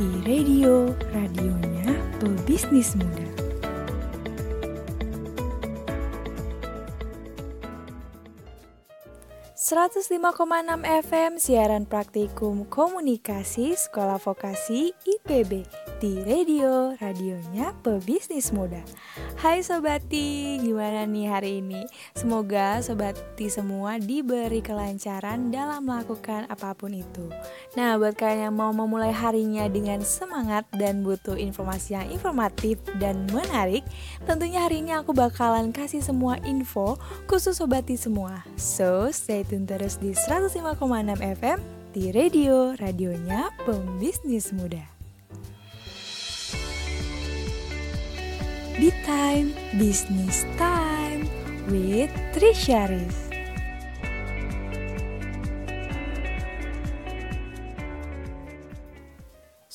di radio, radionya pebisnis muda. ...105,6 FM siaran praktikum komunikasi Sekolah Vokasi IPB di radio, radionya pebisnis muda. Hai Sobati, gimana nih hari ini? Semoga Sobati semua diberi kelancaran dalam melakukan apa pun itu. Nah, buat kalian yang mau memulai harinya dengan semangat dan butuh informasi yang informatif dan menarik, tentunya hari ini aku bakalan kasih semua info khusus Sobati semua. So, stay tune terus di 105,6 FM di radio, radionya pembisnis muda. Be Time Business Time with Trisha Riz.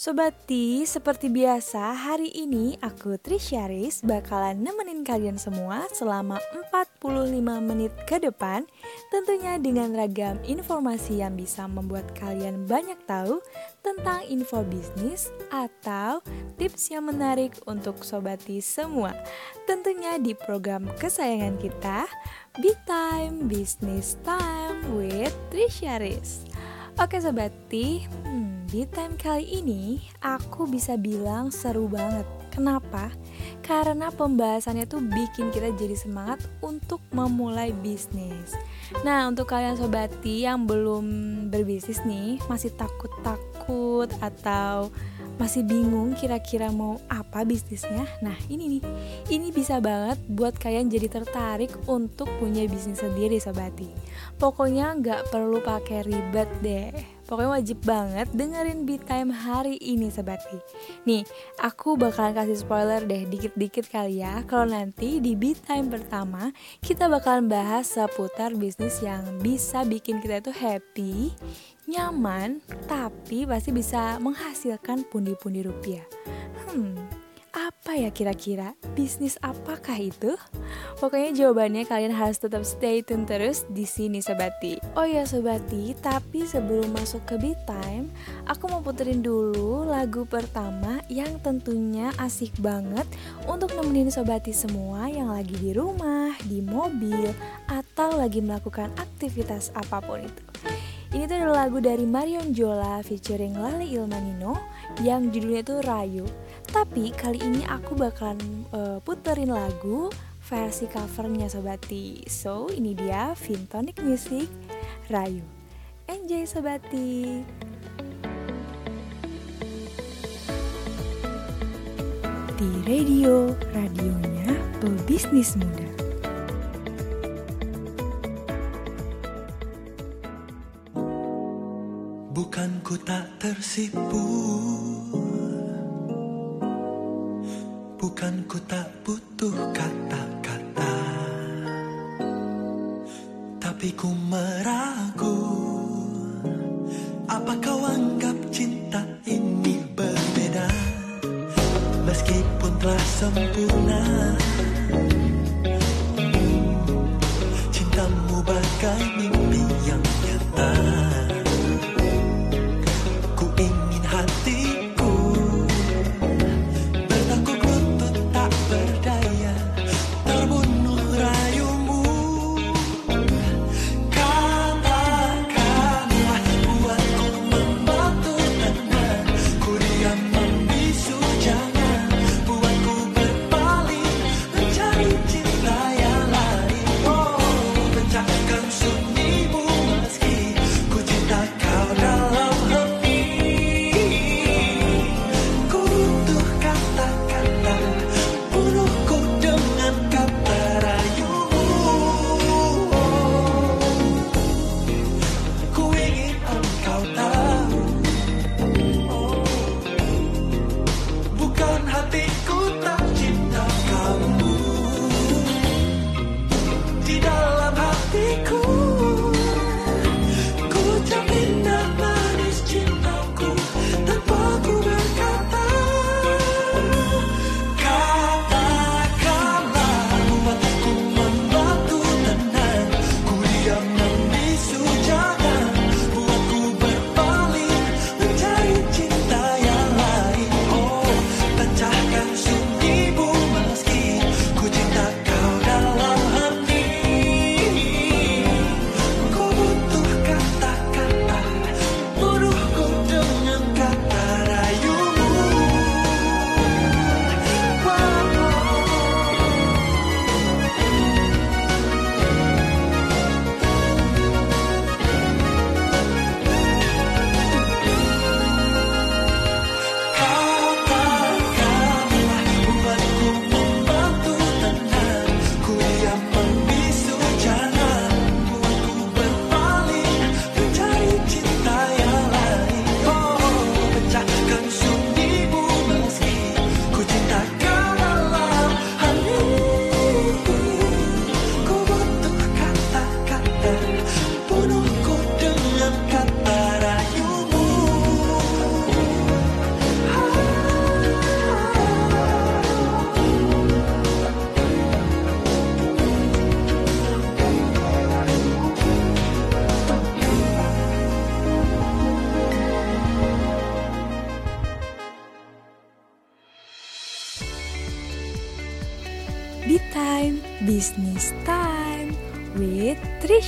Sobati, seperti biasa hari ini aku Trisharis bakalan nemenin kalian semua selama 45 menit ke depan. Tentunya dengan ragam informasi yang bisa membuat kalian banyak tahu tentang info bisnis atau tips yang menarik untuk Sobati semua. Tentunya di program kesayangan kita Be Time Business Time with Trisharis Oke Sobati, hmm, time kali ini aku bisa bilang seru banget. Kenapa? Karena pembahasannya tuh bikin kita jadi semangat untuk memulai bisnis. Nah, untuk kalian sobati yang belum berbisnis nih, masih takut-takut atau masih bingung kira-kira mau apa bisnisnya? Nah, ini nih. Ini bisa banget buat kalian jadi tertarik untuk punya bisnis sendiri, sobati. Pokoknya nggak perlu pakai ribet deh Pokoknya wajib banget dengerin Beat Time hari ini Sebati Nih, aku bakalan kasih spoiler deh dikit-dikit kali ya. Kalau nanti di Beat Time pertama Kita bakalan bahas seputar bisnis yang bisa bikin kita itu happy Nyaman, tapi pasti bisa menghasilkan pundi-pundi rupiah. Hmm, apa ya kira-kira? Bisnis apakah itu? Pokoknya jawabannya kalian harus tetap stay tune terus di sini Sobati. Oh ya Sobati, tapi sebelum masuk ke beat time, aku mau puterin dulu lagu pertama yang tentunya asik banget untuk nemenin Sobati semua yang lagi di rumah, di mobil, atau lagi melakukan aktivitas apa pun itu. Ini tuh adalah lagu dari Marion Jola featuring Lali Ilmanino yang judulnya tuh Rayu. Tapi kali ini aku bakalan uh, puterin lagu versi covernya Sobati So ini dia Vintonic Music. Rayu. Enjoy Sobati Di radio, radionya pebisnis muda. Bukan ku tak tersipu Bukan ku tak butuh kata-kata. Tapi ku meragu Apa kau anggap cinta ini berbeda? Meskipun telah sempurna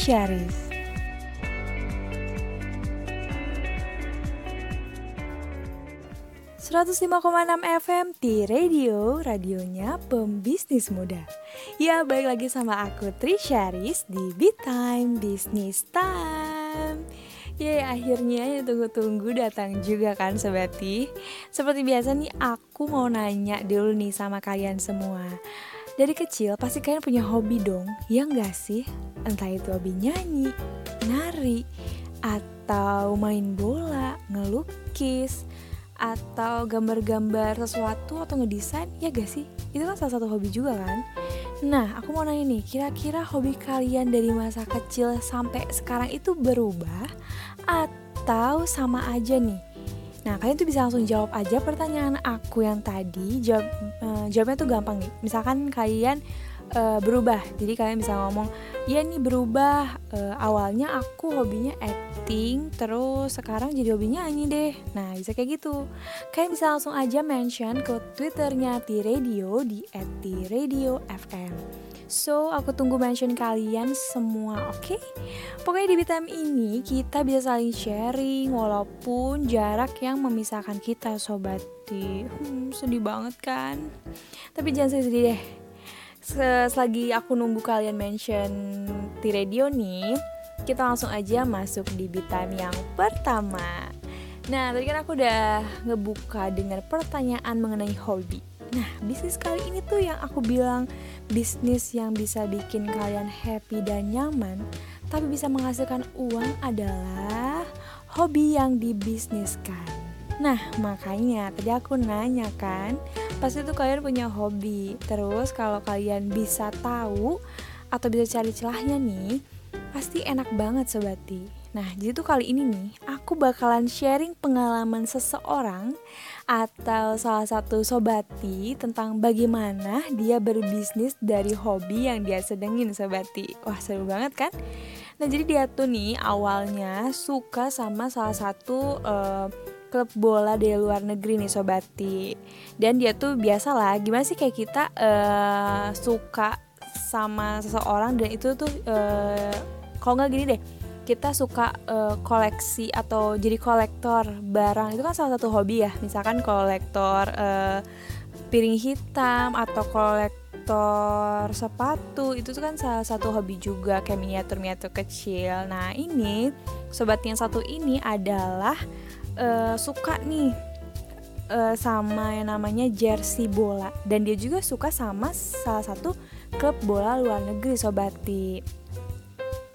...105,6 FM di radio, radionya pembisnis muda. Ya, balik lagi sama aku Trisharis di Beat Time Business Time. Ya, akhirnya yang tunggu-tunggu datang juga kan Sobati Seperti biasa nih, aku mau nanya dulu nih sama kalian semua dari kecil pasti kalian punya hobi dong, ya nggak sih? Entah itu hobi nyanyi, nari, atau main bola, ngelukis, atau gambar-gambar sesuatu atau ngedesain, ya gak sih? Itu kan salah satu hobi juga kan? Nah, aku mau nanya nih, kira-kira hobi kalian dari masa kecil sampai sekarang itu berubah atau sama aja nih? Nah, kalian tuh bisa langsung jawab aja pertanyaan aku yang tadi. Jawab uh, jawabnya tuh gampang nih. Misalkan kalian uh, berubah. Jadi kalian bisa ngomong, "Ya nih berubah. Uh, awalnya aku hobinya acting, terus sekarang jadi hobinya nyanyi deh." Nah, bisa kayak gitu. Kalian bisa langsung aja mention ke Twitternya T-Radio di @t_radio_fm. So, aku tunggu mention kalian semua, oke? Okay? Pokoknya di BTM ini kita bisa saling sharing walaupun jarak yang memisahkan kita, sobat. Hmm, sedih banget kan? Tapi jangan sedih deh. Selagi aku nunggu kalian mention di radio nih, kita langsung aja masuk di BTM yang pertama. Nah, tadi kan aku udah ngebuka dengan pertanyaan mengenai hobi. Nah, bisnis kali ini tuh yang aku bilang bisnis yang bisa bikin kalian happy dan nyaman, tapi bisa menghasilkan uang adalah hobi yang dibisniskan. Nah, makanya tadi aku nanya kan, pasti tuh kalian punya hobi. Terus kalau kalian bisa tahu atau bisa cari celahnya nih, pasti enak banget sobati. Nah, jadi tuh kali ini nih, aku bakalan sharing pengalaman seseorang atau salah satu sobati tentang bagaimana dia berbisnis dari hobi yang dia sedengin sobati. Wah, seru banget kan? Nah, jadi dia tuh nih awalnya suka sama salah satu uh, klub bola dari luar negeri nih sobati. Dan dia tuh biasa lah, gimana sih kayak kita uh, suka sama seseorang dan itu tuh uh, kalau nggak gini deh kita suka uh, koleksi atau jadi kolektor barang. Itu kan salah satu hobi ya. Misalkan kolektor uh, piring hitam atau kolektor sepatu. Itu tuh kan salah satu hobi juga kayak miniatur miniatur kecil. Nah ini sobat yang satu ini adalah uh, suka nih uh, sama yang namanya jersey bola. Dan dia juga suka sama salah satu klub bola luar negeri sobati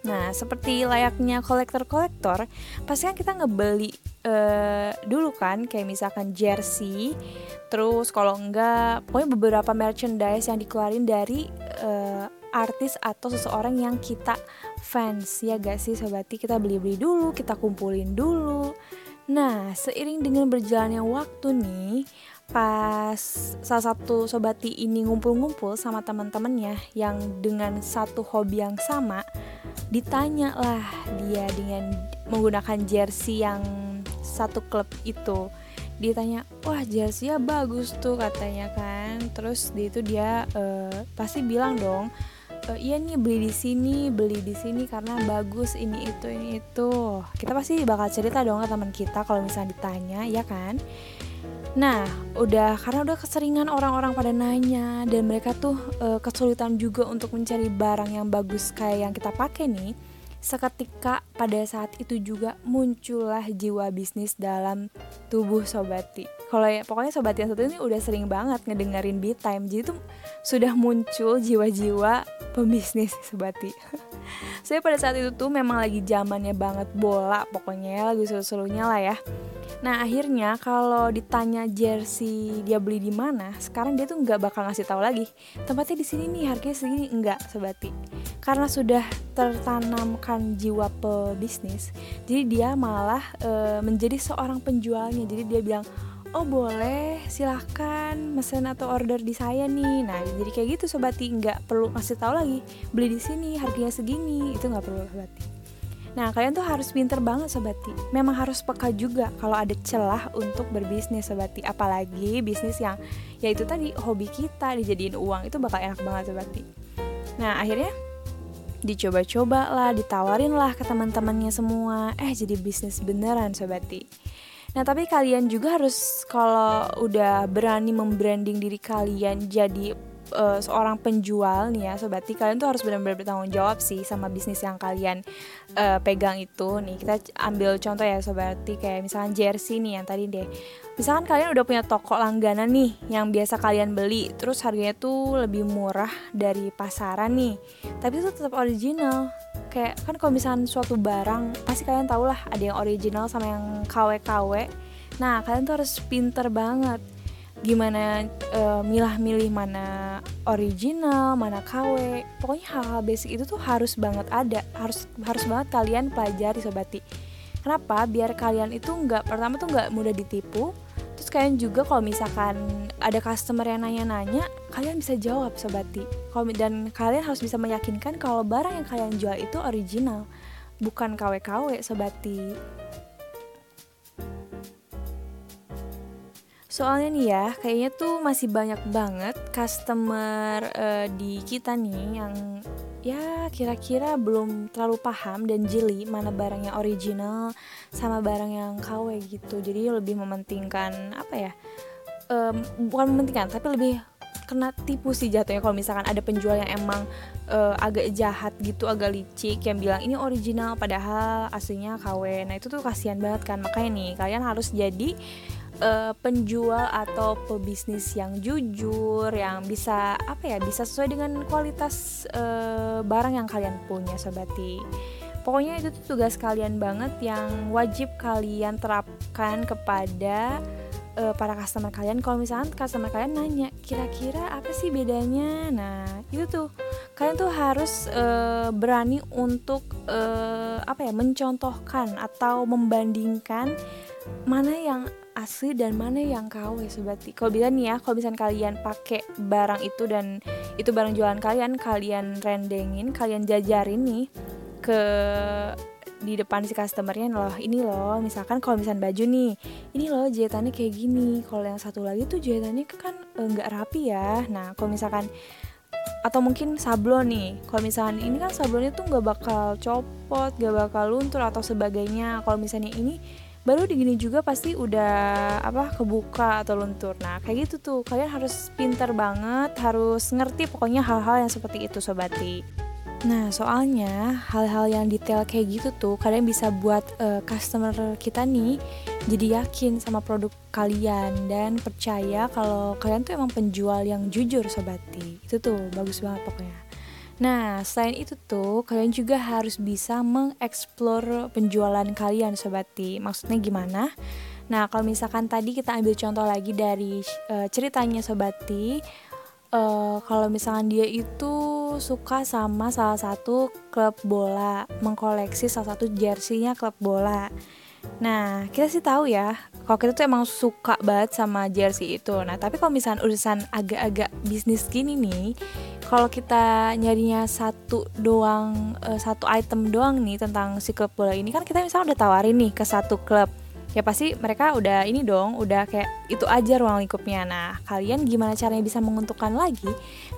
Nah, seperti layaknya kolektor-kolektor, pasti kan kita ngebeli uh, dulu kan, kayak misalkan jersey, terus kalau enggak, pokoknya beberapa merchandise yang dikeluarin dari uh, artis atau seseorang yang kita fans, ya gak sih sobati? Kita beli-beli dulu, kita kumpulin dulu. Nah, seiring dengan berjalannya waktu nih, pas salah satu sobati ini ngumpul-ngumpul sama teman-temannya yang dengan satu hobi yang sama, ditanya lah dia dengan menggunakan jersey yang satu klub itu. Ditanya wah jersey ya bagus tuh katanya kan. Terus di itu dia uh, pasti bilang dong e, iya nih beli di sini beli di sini karena bagus ini itu ini itu. Kita pasti bakal cerita dong ke teman kita kalau misalnya ditanya ya kan Nah, udah karena udah keseringan orang-orang pada nanya dan mereka tuh e, kesulitan juga untuk mencari barang yang bagus kayak yang kita pakai nih. Seketika pada saat itu juga muncullah jiwa bisnis dalam tubuh Sobati. Kalau ya pokoknya Sobati yang satu ini udah sering banget ngedengerin beat time, jadi tuh sudah muncul jiwa-jiwa pembisnis Sobati. Saya pada saat itu tuh memang lagi zamannya banget bola, pokoknya lagi seru-serunya lah ya Nah akhirnya kalau ditanya jersey dia beli di mana, sekarang dia tuh nggak bakal ngasih tahu lagi. Tempatnya di sini nih harganya segini enggak sebati. Karena sudah tertanamkan jiwa pebisnis, jadi dia malah e, menjadi seorang penjualnya. Jadi dia bilang, oh boleh silahkan mesen atau order di saya nih. Nah jadi kayak gitu sobati nggak perlu ngasih tahu lagi beli di sini harganya segini itu nggak perlu sobati. Nah, kalian tuh harus pinter banget sobati. Memang harus peka juga kalau ada celah untuk berbisnis sobati. Apalagi bisnis yang yaitu tadi hobi kita dijadiin uang itu bakal enak banget sobati. nah akhirnya dicoba-coba lah ditawarin lah ke teman-temannya semua. Eh jadi bisnis beneran sobati Nah tapi kalian juga harus kalau udah berani membranding diri kalian jadi uh, seorang penjual nih ya. Sobati kalian tuh harus benar-benar bertanggung jawab sih sama bisnis yang kalian uh, pegang itu. Nih kita ambil contoh ya. Sobati kayak misalkan jersey nih yang tadi deh. Misalkan kalian udah punya toko langganan nih yang biasa kalian beli terus harganya tuh lebih murah dari pasaran nih tapi itu tetap original. Kayak kan kalau misalkan suatu barang pasti kalian tau lah ada yang original sama yang KW-KW nah kalian tuh harus pinter banget gimana uh, milah-milih mana original, mana KW. Pokoknya hal-hal basic itu tuh harus banget ada, harus harus banget kalian pelajari sobati. Kenapa? Biar kalian itu nggak pertama tuh nggak mudah ditipu. Terus kalian juga kalau misalkan ada customer yang nanya-nanya, kalian bisa jawab sobati. Dan kalian harus bisa meyakinkan kalau barang yang kalian jual itu original, bukan KW-KW sobati. Soalnya nih ya, kayaknya tuh masih banyak banget customer uh, di kita nih yang ya kira-kira belum terlalu paham dan jeli mana barang yang original sama barang yang KW gitu. Jadi lebih mementingkan apa ya? Um, bukan mementingkan, tapi lebih kena tipu sih jatuhnya kalau misalkan ada penjual yang emang uh, agak jahat gitu agak licik yang bilang ini original padahal aslinya KW nah itu tuh kasihan banget kan makanya nih kalian harus jadi uh, penjual atau pebisnis yang jujur yang bisa apa ya bisa sesuai dengan kualitas uh, barang yang kalian punya sobati. Pokoknya itu tuh tugas kalian banget yang wajib kalian terapkan kepada uh, para customer kalian. Kalau misalnya customer kalian nanya kira-kira apa sih bedanya? Nah itu tuh. Kalian tuh harus uh, berani untuk uh, apa ya mencontohkan atau membandingkan mana yang asli dan mana yang KW sobat kalau bisa nih ya kalau misalnya kalian pakai barang itu dan itu barang jualan kalian kalian rendengin kalian jajarin nih ke di depan si customernya loh. Ini loh misalkan kalau misalnya baju nih ini loh jahitannya kayak gini. Kalau yang satu lagi tuh jahitannya kan eh, nggak e, rapi ya. Nah kalau misalkan atau mungkin sablon nih. Kalau misalnya ini kan sablonnya tuh nggak bakal copot nggak bakal luntur atau sebagainya. Kalau misalnya ini baru digini juga pasti udah apa kebuka atau luntur nah kayak gitu tuh kalian harus pinter banget harus ngerti pokoknya hal-hal yang seperti itu sobati Nah, soalnya hal-hal yang detail kayak gitu tuh kalian bisa buat uh, customer kita nih jadi yakin sama produk kalian dan percaya kalau kalian tuh emang penjual yang jujur sobati. Itu tuh bagus banget pokoknya. Nah, selain itu tuh, kalian juga harus bisa mengeksplor penjualan kalian, sobati. Maksudnya gimana? Nah, kalau misalkan tadi kita ambil contoh lagi dari uh, ceritanya sobati, uh, kalau misalkan dia itu suka sama salah satu klub bola, mengkoleksi salah satu jersinya klub bola. Nah, kita sih tahu ya, kalau kita tuh emang suka banget sama jersey itu. Nah, tapi kalau misalkan urusan agak-agak bisnis gini nih, kalau kita nyarinya satu doang uh, satu item doang nih tentang si klub bola ini kan kita misalnya udah tawarin nih ke satu klub ya pasti mereka udah ini dong udah kayak itu aja ruang lingkupnya. Nah kalian gimana caranya bisa menguntungkan lagi?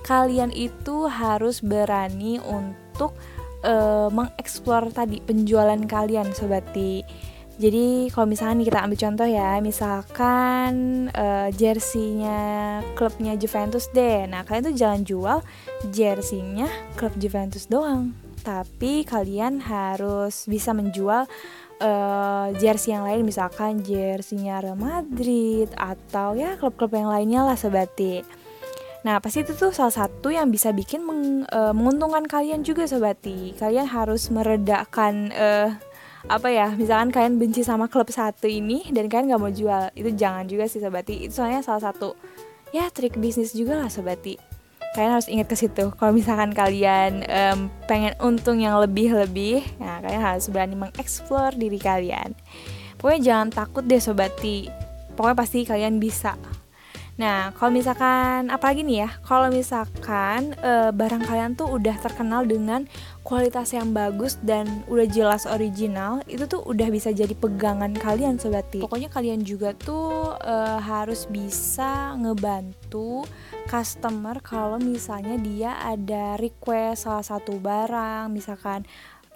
Kalian itu harus berani untuk uh, mengeksplor tadi penjualan kalian sobati jadi kalau misalnya kita ambil contoh ya, misalkan uh, jersinya klubnya Juventus deh. Nah kalian tuh jangan jual jersinya klub Juventus doang, tapi kalian harus bisa menjual uh, jersey yang lain, misalkan jersinya Real Madrid atau ya klub-klub yang lainnya lah sobati. Nah, pasti itu tuh salah satu yang bisa bikin meng, uh, menguntungkan kalian juga sobati. Kalian harus meredakan uh, apa ya misalkan kalian benci sama klub satu ini dan kalian nggak mau jual itu jangan juga sih sobati itu soalnya salah satu ya trik bisnis juga lah sobati kalian harus ingat ke situ. Kalau misalkan kalian um, pengen untung yang lebih lebih nah kalian harus berani mengeksplor diri kalian. Pokoknya jangan takut deh sobati pokoknya pasti kalian bisa. Nah, kalau misalkan apalagi nih ya, kalau misalkan e, barang kalian tuh udah terkenal dengan kualitas yang bagus dan udah jelas original, itu tuh udah bisa jadi pegangan kalian sobati. Pokoknya kalian juga tuh e, harus bisa ngebantu customer kalau misalnya dia ada request salah satu barang, misalkan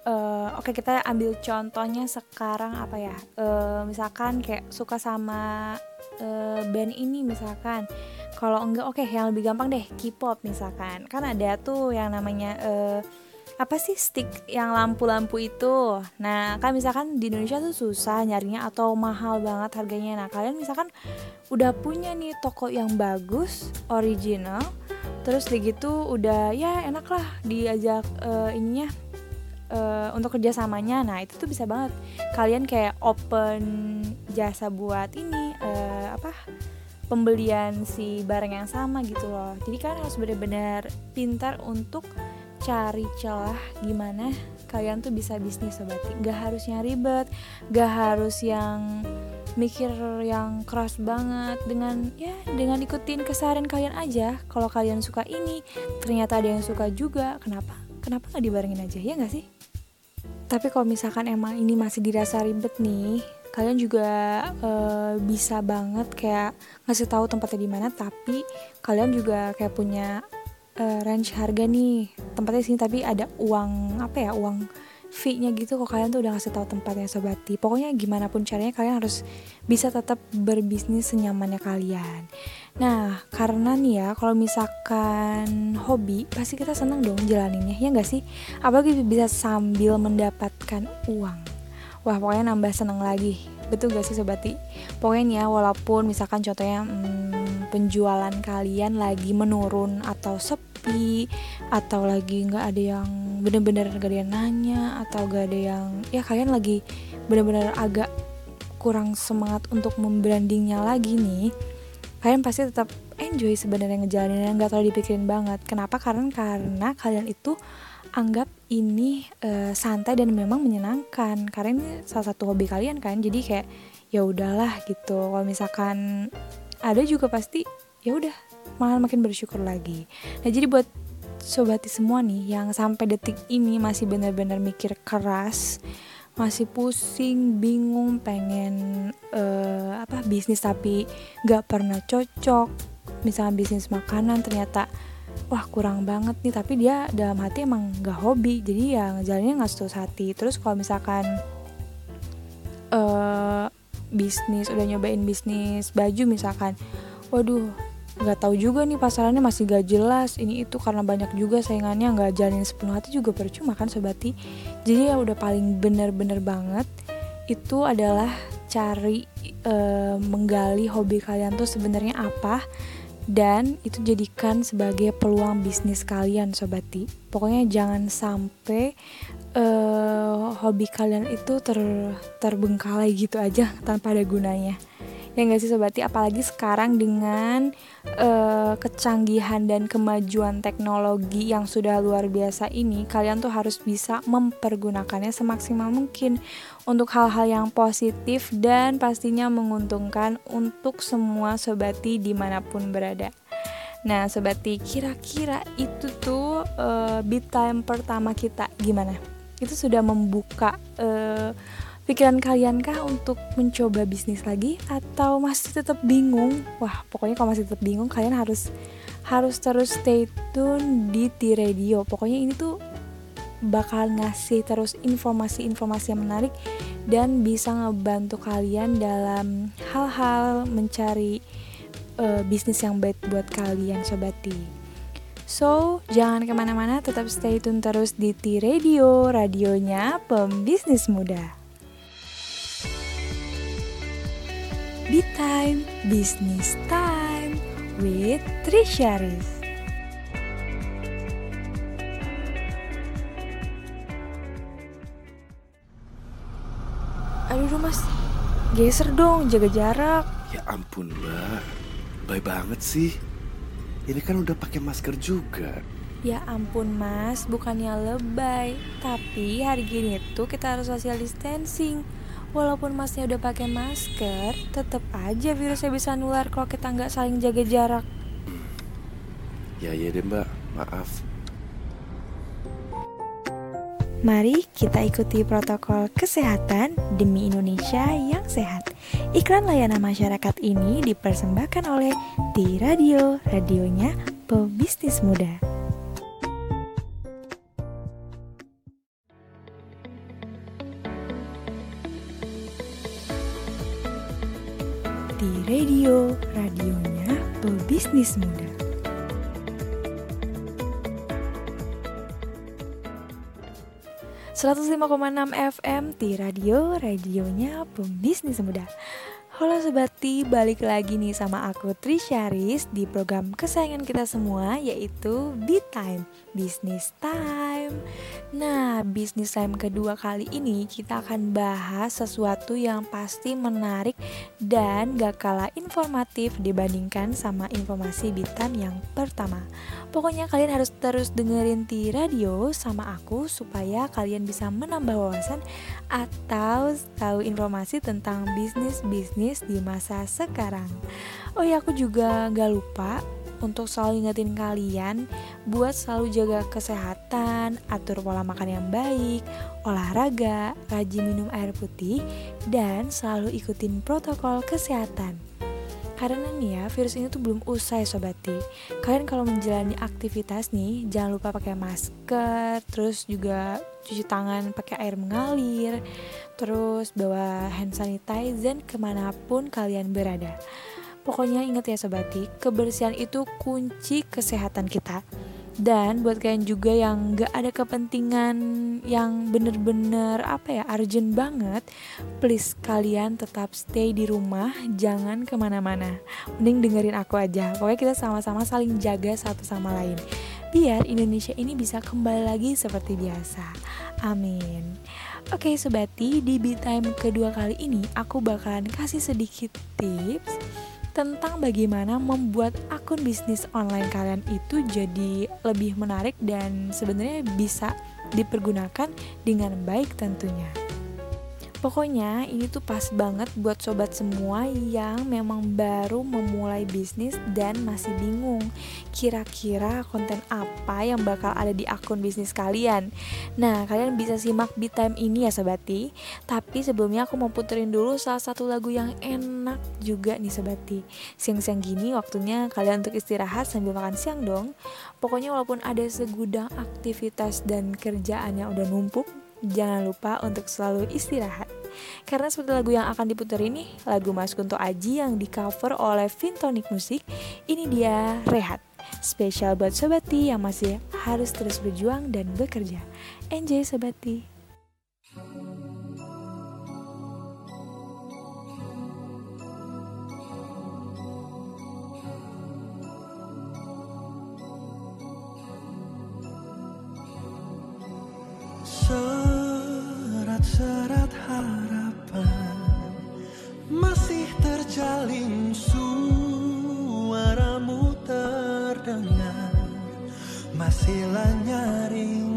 uh, oke okay, kita ambil contohnya sekarang apa ya? Uh, misalkan kayak suka sama uh, band ini misalkan. Kalau enggak oke okay, yang lebih gampang deh K-pop misalkan. Kan ada tuh yang namanya uh, apa sih stick yang lampu-lampu itu? Nah kan misalkan di Indonesia tuh susah nyarinya atau mahal banget harganya. Nah kalian misalkan udah punya nih toko yang bagus original terus begitu udah ya enak lah diajak uh, ininya uh, untuk kerjasamanya. Nah itu tuh bisa banget. Kalian kayak open jasa buat ini uh, apa pembelian si barang yang sama gitu loh. Jadi kalian harus benar-benar pintar untuk cari celah gimana kalian tuh bisa bisnis sobat. Gak harus yang ribet gak harus yang mikir yang keras banget dengan ya dengan ikutin keseharian kalian aja. Kalau kalian suka ini ternyata ada yang suka juga kenapa? Kenapa nggak dibarengin aja ya nggak sih? Tapi kalau misalkan emang ini masih dirasa ribet nih kalian juga uh, bisa banget kayak ngasih tahu tempatnya di mana tapi kalian juga kayak punya uh, range harga nih. Tempatnya sini tapi ada uang apa ya uang fee-nya gitu. Kok kalian tuh udah ngasih tahu tempatnya sobati pokoknya gimana pun caranya kalian harus bisa tetap berbisnis senyamannya kalian. Nah karena nih ya kalau misalkan hobi pasti kita seneng dong jalaninnya ya nggak sih? Apalagi bisa sambil mendapatkan uang. Wah pokoknya nambah seneng lagi betul gak sih sobati pokoknya ya walaupun misalkan contohnya hmm, penjualan kalian lagi menurun atau sepi atau lagi nggak ada yang bener-bener gak ada yang nanya atau gak ada yang ya kalian lagi bener-bener agak kurang semangat untuk membrandingnya lagi nih kalian pasti tetap enjoy sebenarnya ngejalanin nggak terlalu dipikirin banget. Kenapa? Karena karena kalian itu anggap ini uh, santai dan memang menyenangkan. Karena ini salah satu hobi kalian kan jadi kayak ya udahlah gitu. Kalau misalkan ada juga pasti ya udah malah makin bersyukur lagi. Nah jadi buat sobati semua nih yang sampai detik ini masih benar-benar mikir keras masih pusing bingung pengen uh, apa bisnis tapi nggak pernah cocok. Misalnya bisnis makanan ternyata wah kurang banget nih tapi dia dalam hati emang nggak hobi. Jadi ya ngejalaninnya nggak setulus hati. Terus kalau misalkan uh, bisnis udah nyobain bisnis baju misalkan waduh nggak tahu juga nih pasarannya masih gak jelas. Ini itu karena banyak juga saingannya nggak jalanin sepenuh hati juga percuma kan sobati jadi ya udah paling bener-bener banget itu adalah cari e, menggali hobi kalian tuh sebenarnya apa dan itu jadikan sebagai peluang bisnis kalian sobati pokoknya jangan sampai uh, hobi kalian itu ter terbengkalai gitu aja tanpa ada gunanya ya nggak sih sobati apalagi sekarang dengan uh, kecanggihan dan kemajuan teknologi yang sudah luar biasa ini kalian tuh harus bisa mempergunakannya semaksimal mungkin untuk hal-hal yang positif dan pastinya menguntungkan untuk semua sobati di mana pun berada Nah, sobati, kira-kira itu tuh uh, beat time pertama kita gimana? Itu sudah membuka uh, Pikiran kalian kah untuk mencoba bisnis lagi atau masih tetap bingung? Wah, pokoknya kalau masih tetap bingung kalian harus harus terus stay tune di T Radio. Pokoknya ini tuh bakal ngasih terus informasi-informasi yang menarik dan bisa ngebantu kalian dalam hal-hal mencari uh, bisnis yang baik buat kalian sobati. So, jangan ke mana-mana, tetap stay tune terus di T Radio, radionya pembisnis muda. Be Time Business Time with Trisha Riz. Aduh mas, geser dong, jaga jarak. Ya ampun mbak, baik banget sih. Ini kan udah pakai masker juga. Ya ampun mas, bukannya lebay Tapi hari gini tuh kita harus social distancing Walaupun masnya udah pakai masker Tetap aja virusnya bisa nular kalau kita nggak saling jaga jarak Ya iya deh mbak, maaf. Mari kita ikuti protokol kesehatan demi Indonesia yang sehat. Iklan layanan masyarakat ini dipersembahkan oleh Di Radio, radionya pebisnis muda. Radio, radionya pebisnis muda. ...105,6 FM di radio, radionya pembisnis muda Halo Sobati, balik lagi nih sama aku Trisharis di program kesayangan kita semua yaitu Be Time, Business Time Nah, Business Time kedua kali ini kita akan bahas sesuatu yang pasti menarik dan gak kalah informatif dibandingkan sama informasi Be Time yang pertama Pokoknya kalian harus terus dengerin di radio sama aku supaya kalian bisa menambah wawasan atau tahu informasi tentang bisnis-bisnis di masa sekarang. Oh ya, aku juga gak lupa untuk selalu ingetin kalian buat selalu jaga kesehatan, atur pola makan yang baik, olahraga, rajin minum air putih, dan selalu ikutin protokol kesehatan. Karena nih ya, virus ini tuh belum usai sobati Kalian kalau menjalani aktivitas nih, jangan lupa pakai masker Terus juga cuci tangan pakai air mengalir Terus bawa hand sanitizer ke mana pun kalian berada Pokoknya ingat ya sobati, kebersihan itu kunci kesehatan kita. Dan buat kalian juga yang gak ada kepentingan yang bener-bener apa ya urgent banget Please kalian tetap stay di rumah, jangan ke mana-mana. Mending dengerin aku aja, pokoknya kita sama-sama saling jaga satu sama lain. Biar Indonesia ini bisa kembali lagi seperti biasa. Amin. Oke Sobati, di Be Time kedua kali ini aku bakalan kasih sedikit tips tentang bagaimana membuat akun bisnis online kalian itu jadi lebih menarik dan sebenarnya bisa dipergunakan dengan baik tentunya. Pokoknya ini tuh pas banget buat sobat semua yang memang baru memulai bisnis dan masih bingung kira-kira konten apa yang bakal ada di akun bisnis kalian. Nah, kalian bisa simak di time ini ya sobati. Tapi sebelumnya aku mau puterin dulu salah satu lagu yang enak juga nih sobati. Siang-siang gini waktunya kalian untuk istirahat sambil makan siang dong. Pokoknya walaupun ada segudang aktivitas dan kerjaan yang udah numpuk, jangan lupa untuk selalu istirahat. Karena seperti lagu yang akan diputar ini, lagu Mas Kunto Aji yang di cover oleh Vintonic Music, ini dia Rehat. Spesial buat Sobati yang masih harus terus berjuang dan bekerja. Enjoy Sobati. Serat-serat harapan Masih terjalin suaramu terdengar. Masihlah nyaring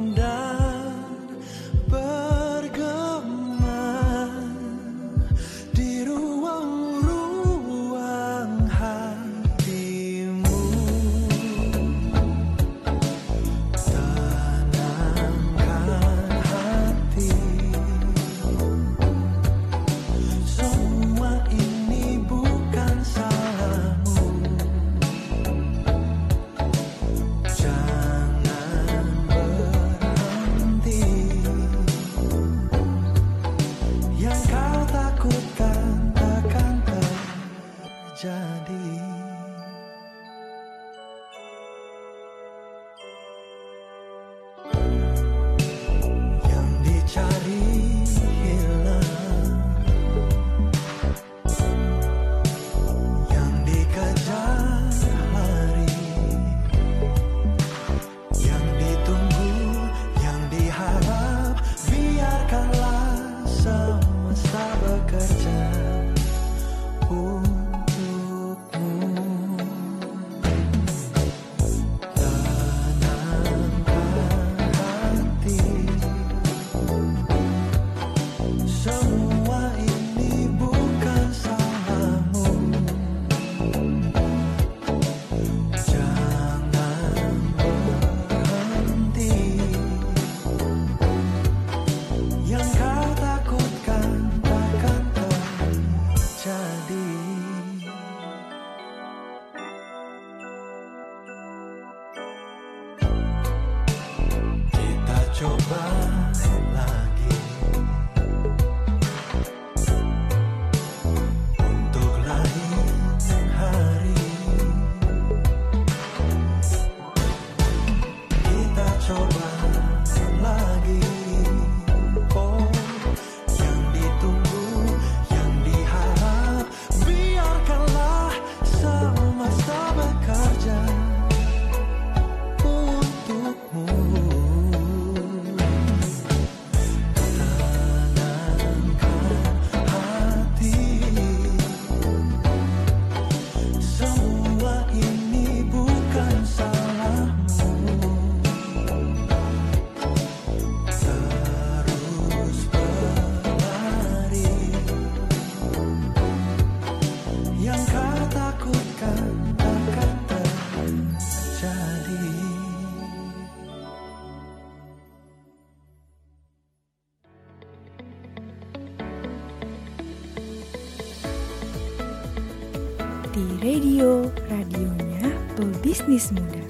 pebisnis muda.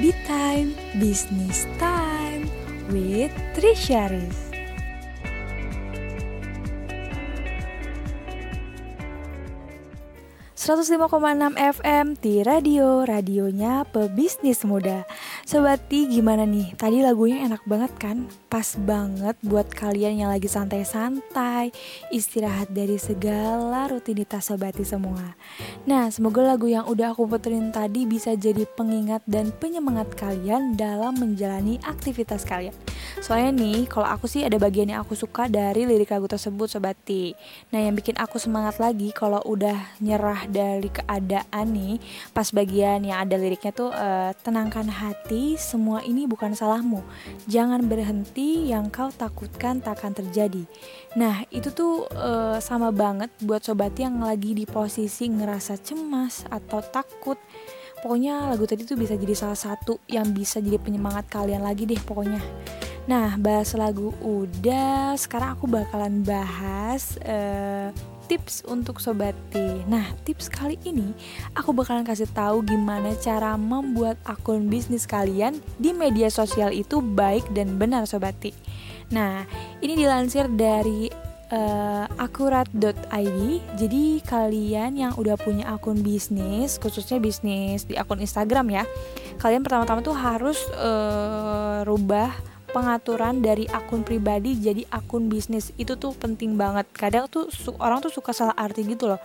Di Time Business Time with Trisha Riz. 105,6 FM di radio, radionya pebisnis muda Sobat Ti gimana nih? Tadi lagunya enak banget kan? Pas banget buat kalian yang lagi santai-santai Istirahat dari segala rutinitas Sobat Ti semua Nah semoga lagu yang udah aku puterin tadi bisa jadi pengingat dan penyemangat kalian dalam menjalani aktivitas kalian Soalnya nih, kalau aku sih ada bagian yang aku suka dari lirik lagu tersebut Sobat. Nah, yang bikin aku semangat lagi kalau udah nyerah dari keadaan nih, pas bagian yang ada liriknya tuh e, tenangkan hati, semua ini bukan salahmu. Jangan berhenti yang kau takutkan takkan terjadi. Nah, itu tuh e, sama banget buat sobat yang lagi di posisi ngerasa cemas atau takut pokoknya lagu tadi tuh bisa jadi salah satu yang bisa jadi penyemangat kalian lagi deh pokoknya Nah, bahas lagu udah, sekarang aku bakalan bahas uh, tips untuk sobati. Nah, tips kali ini aku bakalan kasih tahu gimana cara membuat akun bisnis kalian di media sosial itu baik dan benar sobati. Nah, ini dilansir dari uh, akurat.id. Jadi kalian yang udah punya akun bisnis, khususnya bisnis di akun Instagram ya, kalian pertama-tama tuh harus uh, rubah pengaturan dari akun pribadi jadi akun bisnis. Itu tuh penting banget. Kadang tuh orang tuh suka salah arti gitu loh.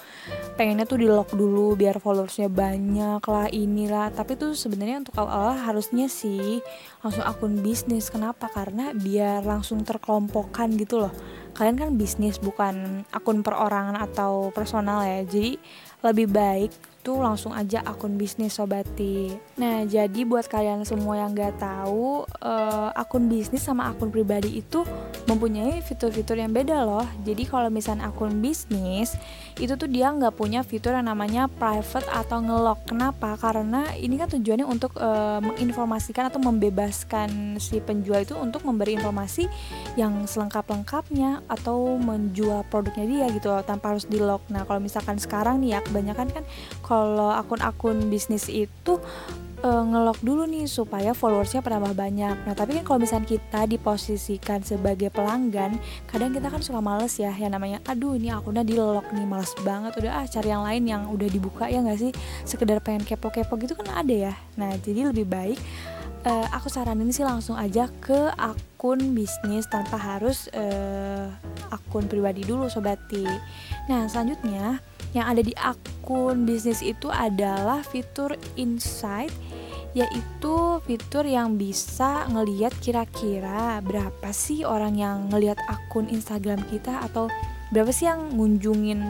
Pengennya tuh di lock dulu biar followersnya banyak lah inilah. Tapi tuh sebenarnya untuk awal-awal harusnya sih langsung akun bisnis. Kenapa? Karena biar langsung terkelompokkan gitu loh. Kalian kan bisnis bukan akun perorangan atau personal ya. Jadi lebih baik tuh langsung aja akun bisnis sobati. Nah jadi buat kalian semua yang gak tahu uh, akun bisnis sama akun pribadi itu mempunyai fitur-fitur yang beda loh. Jadi kalau misalnya akun bisnis itu tuh dia nggak punya fitur yang namanya private atau ngelock. Kenapa? Karena ini kan tujuannya untuk uh, menginformasikan atau membebaskan si penjual itu untuk memberi informasi yang selengkap-lengkapnya atau menjual produknya dia gitu loh tanpa harus di lock. Nah kalau misalkan sekarang nih ya kebanyakan kan kalau akun-akun bisnis itu uh, ngelok dulu nih supaya followersnya penambah banyak. Nah tapi kan kalau misalnya kita diposisikan sebagai pelanggan, kadang kita kan suka males ya, yang namanya, aduh ini akunnya di lock nih, males banget. Udah ah cari yang lain yang udah dibuka ya nggak sih, sekedar pengen kepo-kepo gitu kan ada ya. Nah jadi lebih baik uh, aku saranin sih langsung aja ke akun bisnis tanpa harus uh, akun pribadi dulu sobati. Nah selanjutnya yang ada di akun bisnis itu adalah fitur insight yaitu fitur yang bisa ngeliat kira-kira berapa sih orang yang ngeliat akun Instagram kita atau berapa sih yang ngunjungin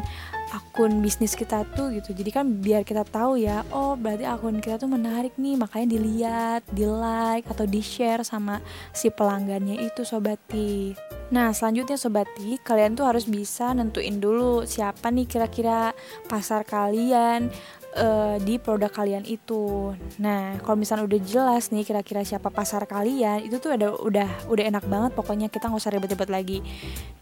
akun bisnis kita tuh gitu. Jadi kan biar kita tahu ya oh berarti akun kita tuh menarik nih makanya dilihat di like atau di share sama si pelanggannya itu sobati nah selanjutnya sobati kalian tuh harus bisa nentuin dulu siapa nih kira-kira pasar kalian uh, di produk kalian itu. Nah, kalau misalnya udah jelas nih kira-kira siapa pasar kalian, itu tuh udah udah udah enak banget. Pokoknya kita nggak usah ribet-ribet lagi,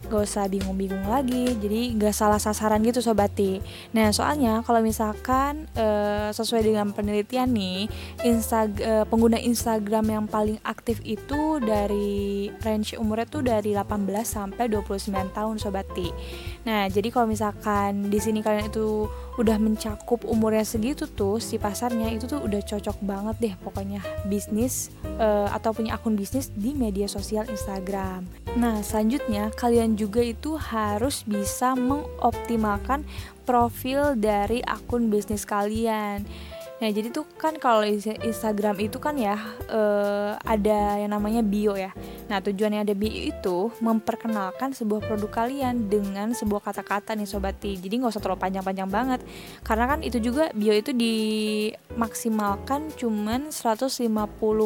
nggak usah bingung-bingung lagi. Jadi nggak salah sasaran gitu sobati. Nah, soalnya kalau misalkan uh, sesuai dengan penelitian nih, Insta uh, pengguna Instagram yang paling aktif itu dari range umurnya tuh dari 18 sampai 29 tahun sobati. Nah, jadi kalau misalkan di sini kalian itu udah mencakup umurnya segitu tuh si pasarnya itu tuh udah cocok banget deh pokoknya bisnis uh, atau punya akun bisnis di media sosial Instagram. Nah, selanjutnya kalian juga itu harus bisa mengoptimalkan profil dari akun bisnis kalian. Nah jadi tuh kan kalau Instagram itu kan ya uh, ada yang namanya bio ya. Nah tujuannya ada bio itu memperkenalkan sebuah produk kalian dengan sebuah kata-kata nih sobati. Jadi nggak usah terlalu panjang-panjang banget. Karena kan itu juga bio itu dimaksimalkan cuman 150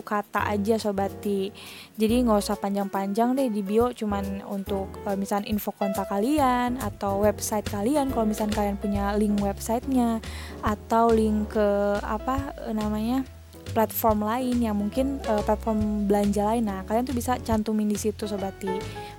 kata aja sobati. Jadi nggak usah panjang-panjang deh di bio cuman untuk uh, misalnya info kontak kalian atau website kalian kalau misalnya kalian punya link websitenya atau link ke apa eh, namanya platform lain yang mungkin uh, platform belanja lain. Nah kalian tuh bisa cantumin di situ sobati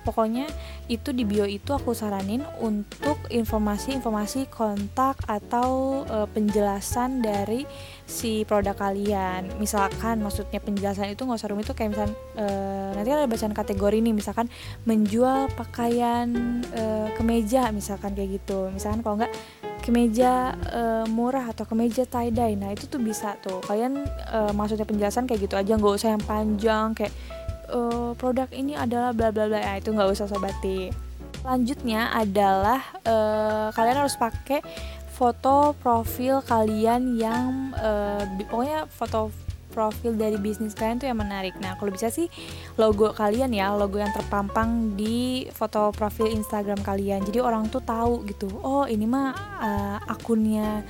pokoknya itu di bio itu aku saranin untuk informasi-informasi kontak atau uh, penjelasan dari si produk kalian. Misalkan maksudnya penjelasan itu nggak usah rumit itu kayak misalkan uh, nanti ada bacaan kategori nih misalkan menjual pakaian uh, kemeja misalkan kayak gitu. Misalkan kalau nggak kemeja uh, murah atau kemeja tie dye nah itu tuh bisa tuh. Kalian uh, maksudnya penjelasan kayak gitu aja nggak usah yang panjang kayak uh, produk ini adalah bla bla bla. Ya itu nggak usah sobati selanjutnya adalah uh, kalian harus pakai foto profil kalian yang uh, pokoknya foto profil dari bisnis kalian tuh yang menarik. Nah, kalau bisa sih logo kalian ya, logo yang terpampang di foto profil Instagram kalian. Jadi orang tuh tahu gitu. Oh, ini mah uh, akunnya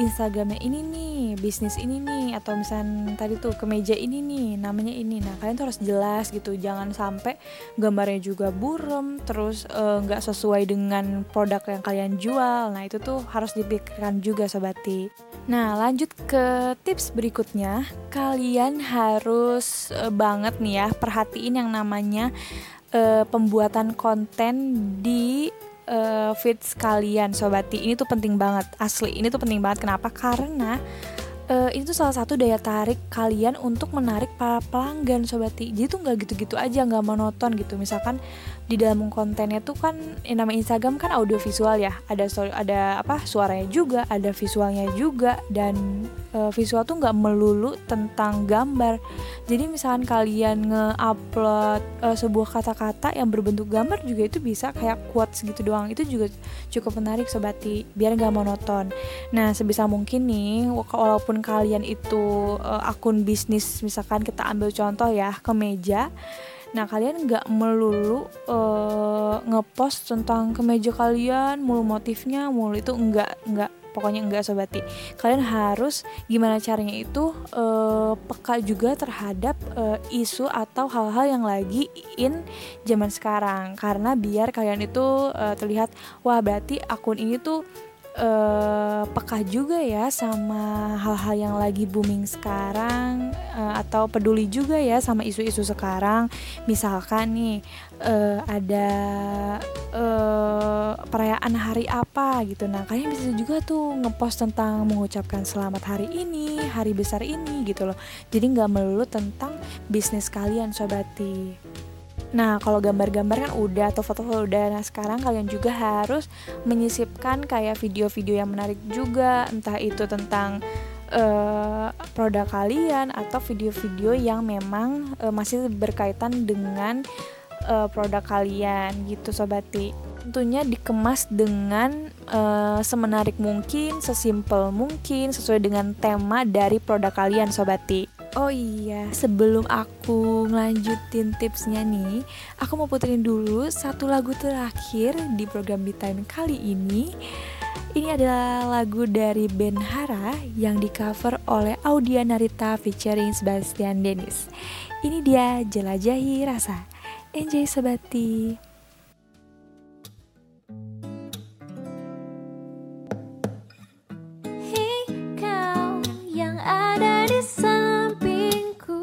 Instagramnya ini nih, bisnis ini nih, atau misalnya tadi tuh kemeja ini nih, namanya ini. Nah kalian tuh harus jelas gitu, jangan sampai gambarnya juga burem, terus eh, nggak uh, sesuai dengan produk yang kalian jual. Nah itu tuh harus dipikirkan juga sobati. Nah, lanjut ke tips berikutnya. Kalian harus uh, banget nih ya perhatiin yang namanya uh, pembuatan konten di uh, feeds kalian sobati. Ini tuh penting banget, asli. Ini tuh penting banget kenapa? Karena uh, itu salah satu daya tarik kalian untuk menarik para pelanggan sobati jadi tuh nggak gitu-gitu aja nggak monoton gitu misalkan di dalam kontennya tuh kan yang namanya Instagram kan audio visual ya. Ada story, ada apa suaranya juga ada visualnya juga dan e, visual tuh nggak melulu tentang gambar. Jadi misalkan kalian nge-upload e, sebuah kata-kata yang berbentuk gambar juga itu bisa kayak quotes gitu doang. Itu juga cukup menarik sobati biar nggak monoton. Nah sebisa mungkin nih walaupun kalian itu e, akun bisnis misalkan kita ambil contoh ya ke meja Nah kalian nggak melulu uh, ngepost tentang kemeja kalian, mulu motifnya, mulu itu enggak enggak pokoknya enggak sobati. Kalian harus gimana caranya itu uh, peka juga terhadap uh, isu atau hal-hal yang lagi in zaman sekarang karena biar kalian itu uh, terlihat wah berarti akun ini tuh uh, peka juga ya sama hal-hal yang lagi booming sekarang uh, atau peduli juga ya sama isu-isu sekarang. Misalkan nih uh, ada uh, perayaan hari apa gitu. Nah kalian bisa juga tuh ngepost tentang mengucapkan selamat hari ini hari besar ini gitu loh. Jadi nggak melulu tentang bisnis kalian sobati Nah, kalau gambar-gambar kan udah atau foto-foto udah. Nah, sekarang kalian juga harus menyisipkan kayak video-video yang menarik juga, entah itu tentang uh, produk kalian atau video-video yang memang uh, masih berkaitan dengan uh, produk kalian gitu sobati. Tentunya dikemas dengan uh, semenarik mungkin, sesimpel mungkin, sesuai dengan tema dari produk kalian sobati. Oh iya, sebelum aku ngelanjutin tipsnya nih, aku mau puterin dulu satu lagu terakhir di program Bitime kali ini. Ini adalah lagu dari Ben Hara yang di-cover oleh Audia Narita featuring Sebastian Dennis. Ini dia Jelajahi Rasa. Enjoy Sebati. Hey, kau yang ada di sana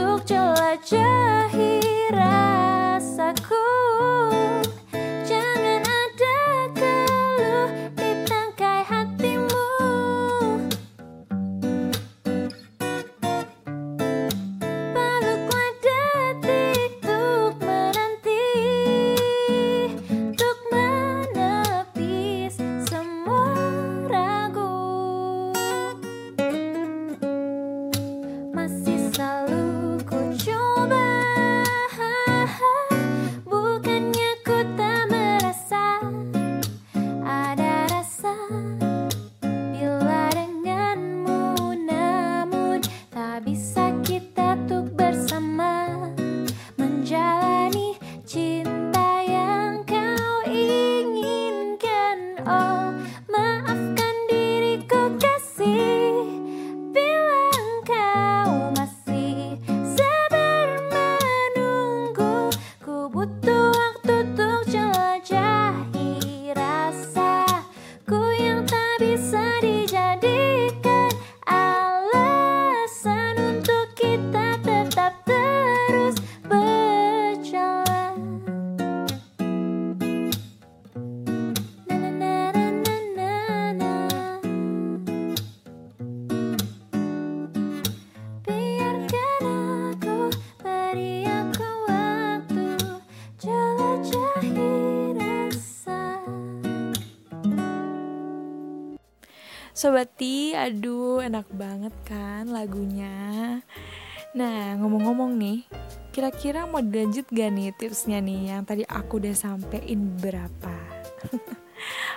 untuk jelajahi rasaku Sobat aduh enak banget kan lagunya? Nah ngomong-ngomong nih Kira-kira mau dilanjut gak nih tipsnya nih? Yang tadi aku udah sampein berapa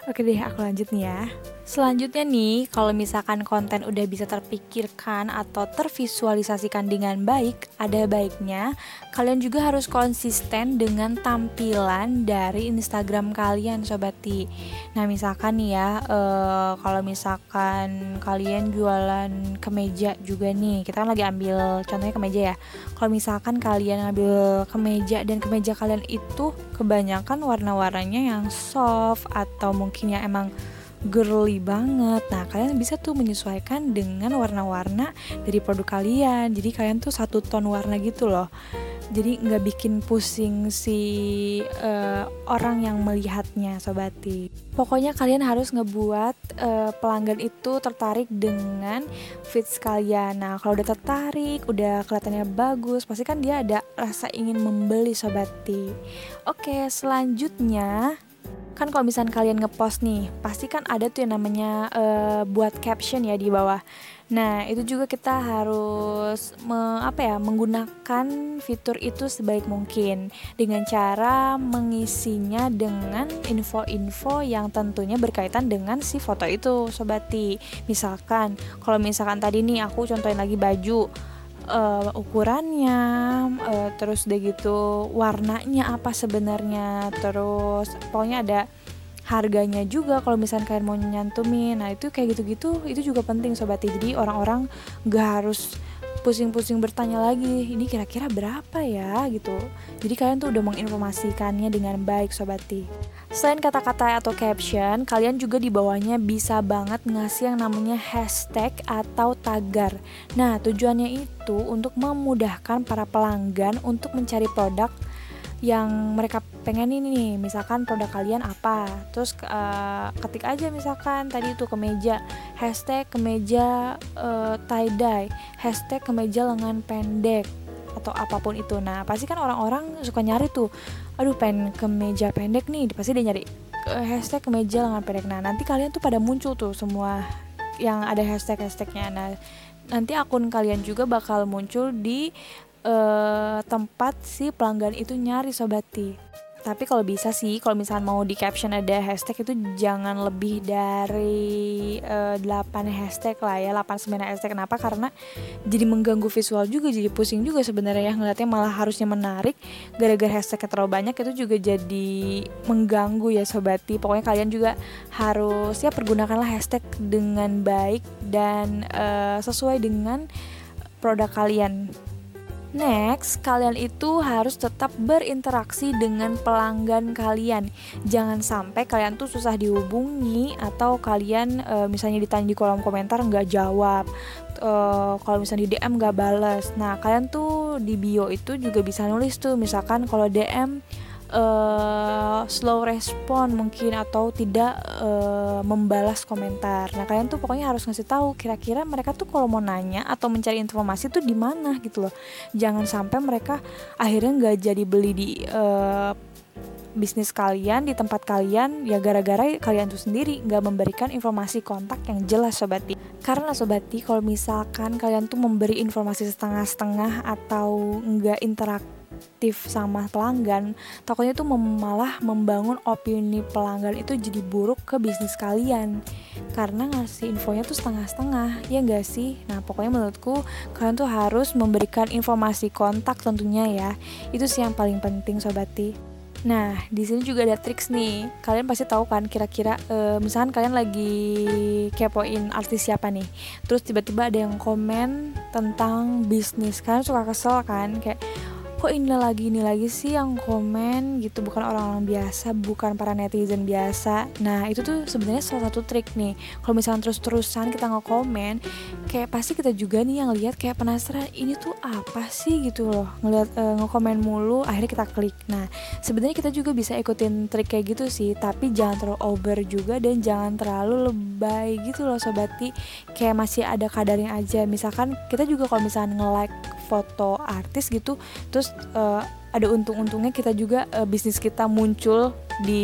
Oke deh aku lanjut nih ya Selanjutnya nih, kalau misalkan konten udah bisa terpikirkan atau tervisualisasikan dengan baik, ada baiknya kalian juga harus konsisten dengan tampilan dari Instagram kalian, sobati. Nah, misalkan nih ya, eh, kalau misalkan kalian jualan kemeja juga nih, kita kan lagi ambil contohnya kemeja ya. Kalau misalkan kalian ngambil kemeja dan kemeja kalian itu kebanyakan warna-warnanya yang soft atau mungkin yang emang girly banget. Nah, kalian bisa tuh menyesuaikan dengan warna-warna dari produk kalian. Jadi kalian tuh satu ton warna gitu loh. Jadi nggak bikin pusing si eh, orang yang melihatnya, sobati. Pokoknya kalian harus ngebuat eh, pelanggan itu tertarik dengan fits kalian. Nah, kalau udah tertarik, udah kelihatannya bagus, pasti kan dia ada rasa ingin membeli, sobati. Oke, selanjutnya kan kalau misalnya kalian ngepost nih pasti kan ada tuh yang namanya eh, buat caption ya di bawah. Nah itu juga kita harus me- apa ya menggunakan fitur itu sebaik mungkin. Dengan cara mengisinya dengan info-info yang tentunya berkaitan dengan si foto itu sobati misalkan kalau misalkan tadi nih aku contohin lagi baju eh, ukurannya, eh, terus udah gitu warnanya apa sebenarnya, terus pokoknya ada harganya juga kalau misalnya kalian mau nyantumin. Nah, itu kayak gitu-gitu itu juga penting sobati. Jadi orang-orang gak harus pusing-pusing bertanya lagi ini kira-kira berapa ya gitu. Jadi kalian tuh udah menginformasikannya dengan baik sobati. Selain kata-kata atau caption, kalian juga di bawahnya bisa banget ngasih yang namanya hashtag atau tagar. Nah, tujuannya itu untuk memudahkan para pelanggan untuk mencari produk yang mereka pengen ini nih misalkan produk kalian apa. Terus eh, ketik aja misalkan tadi itu kemeja hashtag kemeja eh, tie dye hashtag kemeja lengan pendek atau apa pun itu. Nah pasti kan orang-orang suka nyari tuh aduh pengen kemeja pendek nih pasti dia nyari eh, hashtag kemeja lengan pendek. Nah nanti kalian tuh pada muncul tuh semua yang ada hashtag hashtagnya nah nanti akun kalian juga bakal muncul di eh, tempat si pelanggan itu nyari sobati tapi kalau bisa sih kalau misalnya mau di caption ada hashtag itu jangan lebih dari eh, 8 hashtag lah ya 8 9 hashtag. Kenapa? Karena jadi mengganggu visual juga jadi pusing juga sebenarnya. Ya ngeliatnya malah harusnya menarik. Gara-gara hashtagnya terlalu banyak itu juga jadi mengganggu ya sobati pokoknya kalian juga harus ya pergunakanlah hashtag dengan baik dan eh, sesuai dengan produk kalian Next, kalian itu harus tetap berinteraksi dengan pelanggan kalian. Jangan sampai kalian tuh susah dihubungi atau kalian e, misalnya ditanya di kolom komentar nggak jawab. E, kalau misalnya di DM nggak balas. Nah, kalian tuh di bio itu juga bisa nulis tuh misalkan kalau DM uh, slow respon mungkin atau tidak uh, membalas komentar. Nah kalian tuh pokoknya harus ngasih tahu kira-kira mereka tuh kalau mau nanya atau mencari informasi tuh di mana gitu loh. Jangan sampai mereka akhirnya nggak jadi beli di uh, bisnis kalian di tempat kalian ya gara-gara kalian tuh sendiri nggak memberikan informasi kontak yang jelas sobati karena sobati kalau misalkan kalian tuh memberi informasi setengah-setengah atau nggak interaktif aktif sama pelanggan, takutnya tuh malah membangun opini pelanggan itu jadi buruk ke bisnis kalian karena ngasih infonya tuh setengah-setengah ya enggak sih nah pokoknya menurutku kalian tuh harus memberikan informasi kontak tentunya ya itu sih yang paling penting sobati Nah, di sini juga ada triks nih. Kalian pasti tahu kan kira-kira uh, misalkan kalian lagi kepoin artis siapa nih. Terus tiba-tiba ada yang komen tentang bisnis. Kalian suka kesel kan kayak kok ini lagi ini lagi sih yang komen gitu. Bukan orang-orang biasa bukan para netizen biasa. Nah itu tuh sebenarnya salah satu trik nih. Kalau misalnya terus-terusan kita nge-komen kayak pasti kita juga nih yang lihat kayak penasaran ini tuh apa sih gitu loh. Ngeliat uh, nge-komen mulu akhirnya kita klik. Nah sebenarnya kita juga bisa ikutin trik kayak gitu sih. Tapi jangan terlalu over juga dan jangan terlalu lebay gitu loh sobati kayak masih ada kadarnya aja. Misalkan kita juga kalau misalnya nge-like foto artis gitu terus uh, ada untung-untungnya kita juga uh, bisnis kita muncul di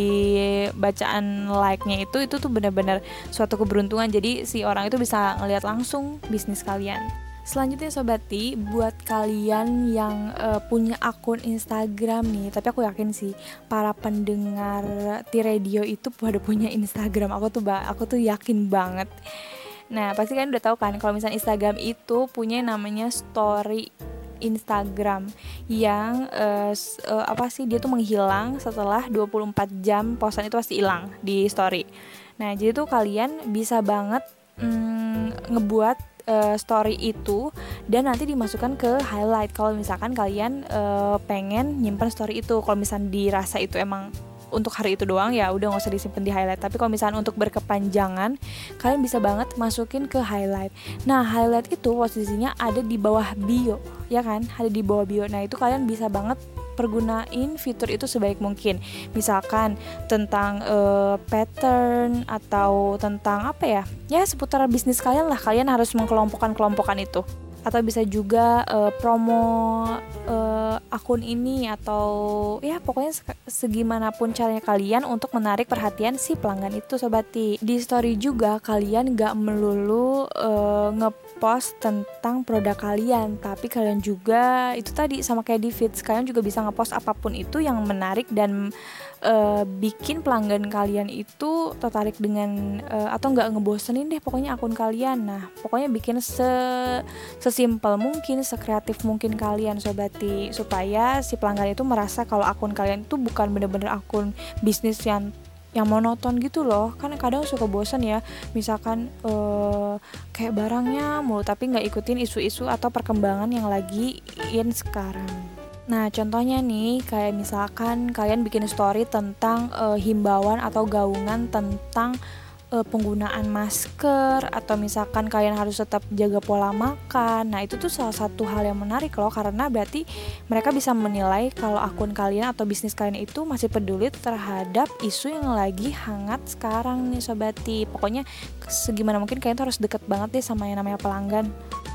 bacaan like-nya itu itu tuh benar-benar suatu keberuntungan jadi si orang itu bisa ngelihat langsung bisnis kalian Selanjutnya sobati, buat kalian yang uh, punya akun Instagram nih, tapi aku yakin sih para pendengar T Radio itu pada punya Instagram. Aku tuh aku tuh yakin banget. Nah, pasti kalian udah tahu kan kalau misalnya Instagram itu punya namanya story Instagram yang uh, uh, apa sih dia tuh menghilang setelah 24 jam postan itu pasti hilang di story. Nah, jadi tuh kalian bisa banget mm, ngebuat uh, story itu dan nanti dimasukkan ke highlight kalau misalkan kalian uh, pengen nyimpan story itu. Kalau misalnya dirasa itu emang untuk hari itu doang ya udah nggak usah disimpan di highlight tapi kalau misalnya untuk berkepanjangan kalian bisa banget masukin ke highlight nah highlight itu posisinya ada di bawah bio ya kan ada di bawah bio nah itu kalian bisa banget pergunain fitur itu sebaik mungkin. Misalkan tentang uh, pattern atau tentang apa ya? Ya seputar bisnis kalian lah. Kalian harus mengkelompokkan kelompokan itu atau bisa juga uh, promo uh, akun ini atau ya pokoknya segimanapun caranya kalian untuk menarik perhatian si pelanggan itu sobati di story juga kalian gak melulu uh, ngepost tentang produk kalian tapi kalian juga itu tadi sama kayak di feeds kalian juga bisa ngepost apa pun itu yang menarik dan uh, bikin pelanggan kalian itu tertarik dengan uh, atau nggak ngebosenin deh pokoknya akun kalian. Nah pokoknya bikin se sesimpel mungkin sekreatif mungkin kalian sobati supaya si pelanggan itu merasa kalau akun kalian itu bukan bener-bener akun bisnis yang yang monoton gitu loh. Kan kadang suka bosan ya misalkan uh, kayak barangnya mulu tapi nggak ikutin isu-isu atau perkembangan yang lagi in sekarang Nah, contohnya nih, kayak misalkan kalian bikin story tentang uh, himbauan atau gaungan tentang uh, penggunaan masker atau misalkan kalian harus tetap jaga pola makan. Nah, itu tuh salah satu hal yang menarik loh karena berarti mereka bisa menilai kalau akun kalian atau bisnis kalian itu masih peduli terhadap isu yang lagi hangat sekarang nih sobati. Pokoknya segimana mungkin kalian tuh harus deket banget deh sama yang namanya pelanggan.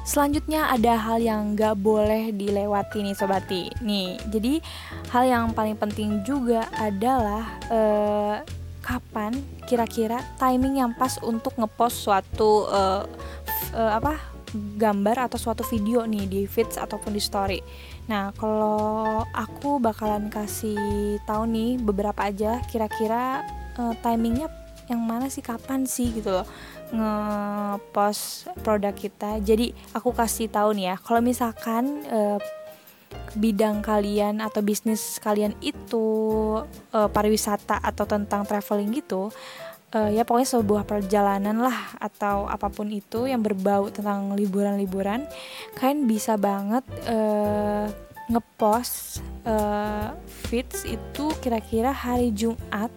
Selanjutnya ada hal yang gak boleh dilewati nih sobati. Nih, jadi hal yang paling penting juga adalah uh, kapan kira-kira timing yang pas untuk ngepost suatu uh, uh, apa gambar atau suatu video nih di feeds ataupun di story. Nah, kalau aku bakalan kasih tahu nih beberapa aja kira-kira uh, timingnya yang mana sih kapan sih gitu loh ngepost produk kita. Jadi aku kasih tahu nih ya, kalau misalkan uh, bidang kalian atau bisnis kalian itu uh, pariwisata atau tentang traveling gitu, uh, ya pokoknya sebuah perjalanan lah atau apa pun itu yang berbau tentang liburan-liburan kalian bisa banget uh, ngepost uh, feeds itu kira-kira hari Jumat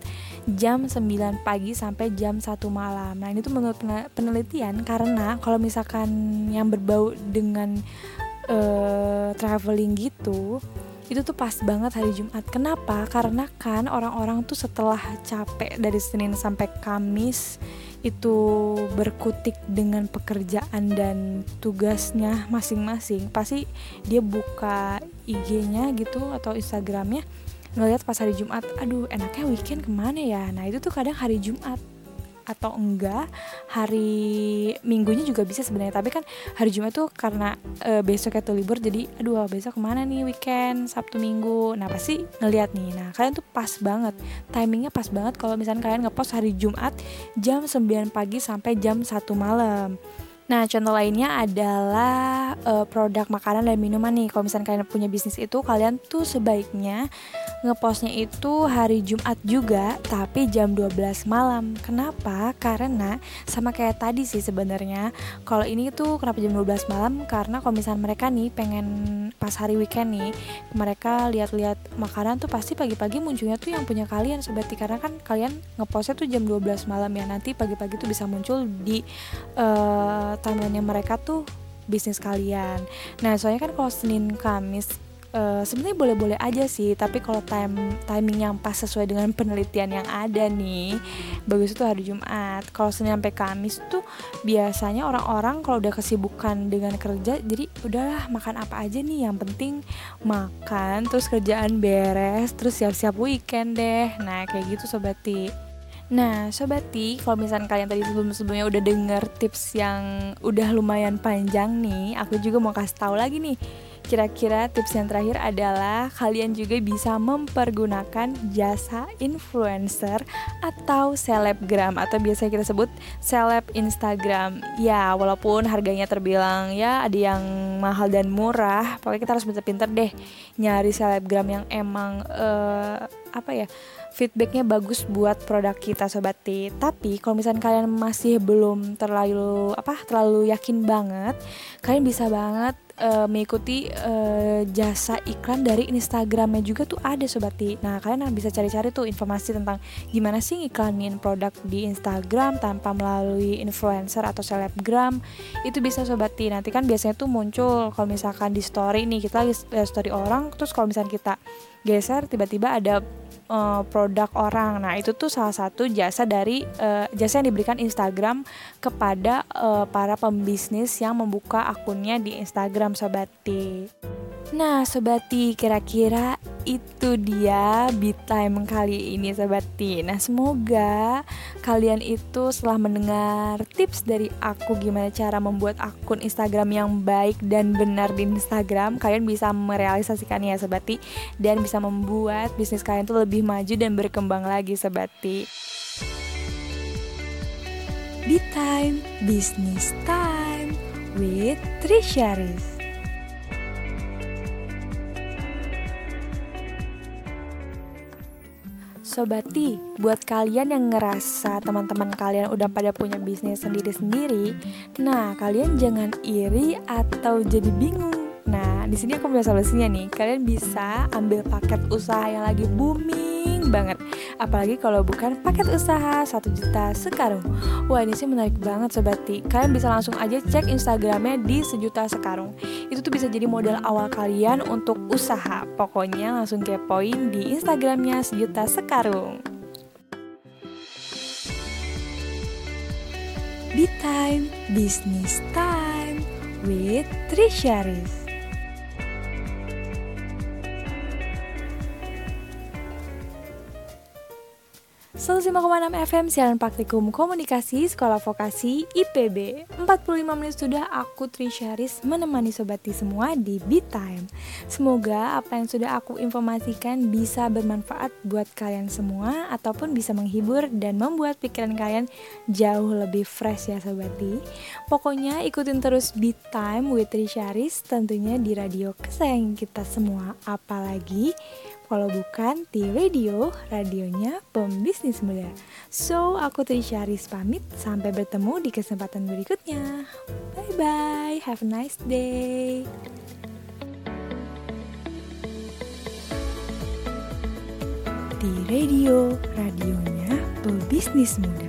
jam 9 pagi sampai jam 1 malam. Nah, ini tuh menurut penelitian karena kalau misalkan yang berbau dengan traveling gitu, itu tuh pas banget hari Jumat. Kenapa? Karena kan orang-orang tuh setelah capek dari Senin sampai Kamis itu berkutik dengan pekerjaan dan tugasnya masing-masing. Pasti dia buka IG-nya gitu atau Instagramnya ngeliat pas hari Jumat aduh enaknya weekend ke mana ya nah itu tuh kadang hari Jumat atau enggak hari minggunya juga bisa sebenarnya. Tapi kan hari Jumat tuh karena e, besoknya tuh libur jadi aduh besok ke mana nih weekend Sabtu Minggu? Nah pasti ngeliat nih. Nah kalian tuh pas banget. Timingnya pas banget kalau misalnya kalian ngepost hari Jumat jam 9 pagi sampai jam 1 malam Nah, contoh lainnya adalah uh, produk makanan dan minuman nih. Kalau misalnya kalian punya bisnis itu, kalian tuh sebaiknya ngepostnya itu hari Jumat juga, tapi jam 12 malam. Kenapa? Karena sama kayak tadi sih sebenarnya. Kalau ini tuh kenapa jam 12 malam? Karena kalau misalnya mereka nih pengen pas hari weekend nih, mereka lihat-lihat makanan tuh pasti pagi-pagi munculnya tuh yang punya kalian seperti karena kan kalian ngepostnya tuh jam 12 malam ya. Nanti pagi-pagi tuh bisa muncul di uh, timeline mereka tuh bisnis kalian. Nah, soalnya kan kalau Senin Kamis uh, sebenarnya boleh-boleh aja sih, tapi kalau time timing yang pas sesuai dengan penelitian yang ada nih, bagus itu hari Jumat. Kalau Senin sampai Kamis tuh biasanya orang-orang kalau udah kesibukan dengan kerja, jadi udahlah makan apa aja nih, yang penting makan, terus kerjaan beres, terus siap-siap weekend deh. Nah, kayak gitu sobati. Nah, sobati, kalau misalnya kalian tadi sebelum-sebelumnya udah denger tips yang udah lumayan panjang nih, aku juga mau kasih tahu lagi nih. Kira-kira tips yang terakhir adalah kalian juga bisa mempergunakan jasa influencer atau selebgram atau biasa kita sebut seleb Instagram. Ya, walaupun harganya terbilang ya ada yang mahal dan murah, pokoknya kita harus pinter-pinter deh nyari selebgram yang emang uh, apa ya? feedbacknya bagus buat produk kita sobat T. Tapi kalau misalnya kalian masih belum terlalu apa terlalu yakin banget, kalian bisa banget uh, mengikuti uh, jasa iklan dari Instagramnya juga tuh ada sobat T. Nah kalian bisa cari-cari tuh informasi tentang gimana sih iklanin produk di Instagram tanpa melalui influencer atau selebgram itu bisa sobat T. Nanti kan biasanya tuh muncul kalau misalkan di story nih kita lagi story orang terus kalau misalnya kita geser tiba-tiba ada uh, produk orang. Nah, itu tuh salah satu jasa dari uh, jasa yang diberikan Instagram kepada uh, para pembisnis yang membuka akunnya di Instagram Sobati. Nah, Sobati, kira-kira itu dia beat time kali ini Sobati. Nah, semoga kalian itu setelah mendengar tips dari aku gimana cara membuat akun Instagram yang baik dan benar di Instagram, kalian bisa merealisasikannya Sobati dan bisa membuat bisnis kalian tuh lebih maju dan berkembang lagi Sobati. Beat time, business time with Trisha Riz. Sobati, buat kalian yang ngerasa teman-teman kalian udah pada punya bisnis sendiri-sendiri, nah kalian jangan iri atau jadi bingung. Nah, di sini aku punya solusinya nih. Kalian bisa ambil paket usaha yang lagi booming banget. Apalagi kalau bukan paket usaha 1 juta sekarung. Wah ini sih menarik banget sobati kalian bisa langsung aja cek instagramnya di sejuta sekarung. Itu tuh bisa jadi modal awal kalian untuk usaha. Pokoknya langsung kepoin di instagramnya sejuta sekarung. Be Time Business Time with Trisha Riz. 105,6 FM siaran praktikum komunikasi Sekolah Vokasi IPB 45 menit sudah aku Trisharis menemani sobati semua di Beat Time Semoga apa yang sudah aku informasikan bisa bermanfaat buat kalian semua Ataupun bisa menghibur dan membuat pikiran kalian jauh lebih fresh ya sobati Pokoknya ikutin terus Beat Time with Trisharis tentunya di radio kesayangan kita semua. Apalagi Kalau bukan T Radio, radionya pembisnis muda. So, aku Trisha Aris pamit. Sampai bertemu di kesempatan berikutnya. Bye-bye. Have a nice day. T Radio, radionya pebisnis muda.